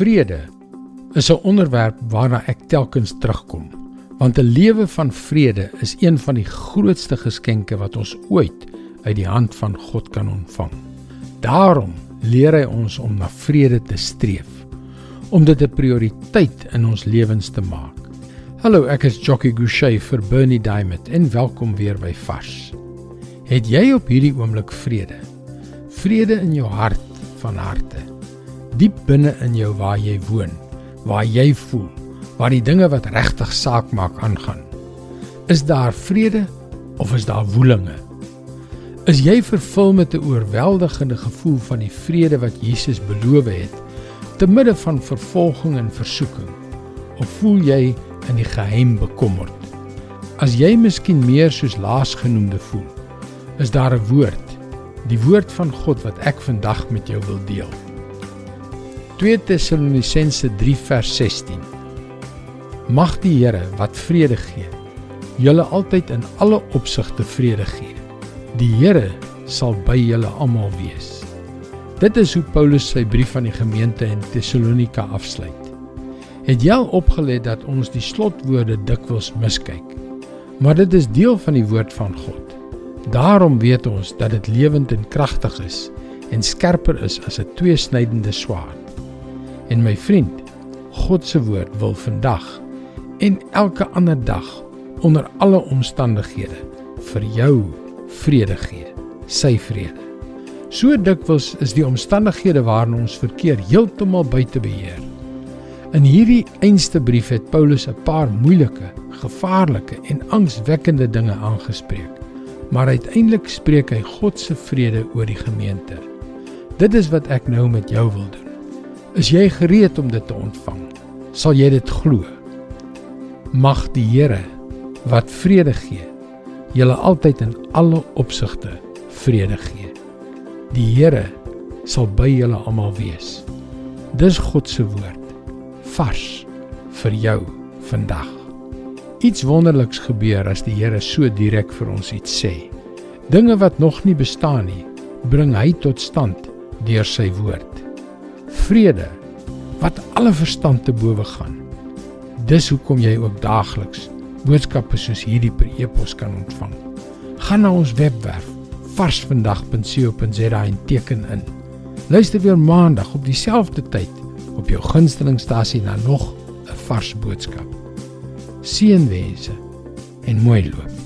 Vrede is 'n onderwerp waarna ek telkens terugkom, want 'n lewe van vrede is een van die grootste geskenke wat ons ooit uit die hand van God kan ontvang. Daarom leer hy ons om na vrede te streef, om dit 'n prioriteit in ons lewens te maak. Hallo, ek is Jockey Gouchee vir Bernie Diamond en welkom weer by Vars. Het jy op hierdie oomblik vrede? Vrede in jou hart van harte. Diep binne in jou waar jy woon waar jy voel, waar die dinge wat regtig saak maak aangaan. Is daar vrede of is daar woelinge? Is jy vervul met 'n oorweldigende gevoel van die vrede wat Jesus beloof het te midde van vervolging en versoeking? Of voel jy in die geheim bekommerd? As jy miskien meer soos laasgenoemde voel, is daar 'n woord, die woord van God wat ek vandag met jou wil deel. 2 Tessalonisense 3 vers 16 Mag die Here wat vrede gee, julle altyd in alle opsigte vrede gee. Die Here sal by julle almal wees. Dit is hoe Paulus sy brief aan die gemeente in Tessalonika afsluit. Het jy al opgelet dat ons die slotwoorde dikwels miskyk? Maar dit is deel van die woord van God. Daarom weet ons dat dit lewend en kragtig is en skerper is as 'n tweesnydende swaard. En my vriend, God se woord wil vandag en elke ander dag onder alle omstandighede vir jou vrede gee, sy vrede. So dikwels is die omstandighede waarin ons verkeer heeltemal buite beheer. In hierdie einste brief het Paulus 'n paar moeilike, gevaarlike en angswekkende dinge aangespreek. Maar uiteindelik spreek hy God se vrede oor die gemeente. Dit is wat ek nou met jou wil doen. Is jy gereed om dit te ontvang? Sal jy dit glo? Mag die Here wat vrede gee, julle altyd in alle opsigte vrede gee. Die Here sal by julle almal wees. Dis God se woord vars vir jou vandag. Iets wonderliks gebeur as die Here so direk vir ons iets sê. Dinge wat nog nie bestaan nie, bring hy tot stand deur sy woord vrede wat alle verstand te bowe gaan. Dis hoekom jy ook daagliks boodskappe soos hierdie per e-pos kan ontvang. Gaan na ons webwerf varsvandag.co.za en teken in. Luister weer maandag op dieselfde tyd op jou gunstelingstasie na nog 'n vars boodskap. Seënwense en mooi loop.